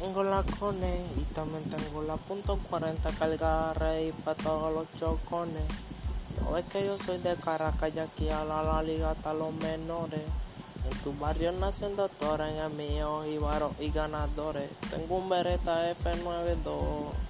Tengo la cone y también tengo la punto .40 cargada rey para todos los chocones. No es que yo soy de Caracas y aquí a la, la liga hasta los menores. En tu barrio nacen doctores, en el mío y y ganadores. Tengo un Beretta F92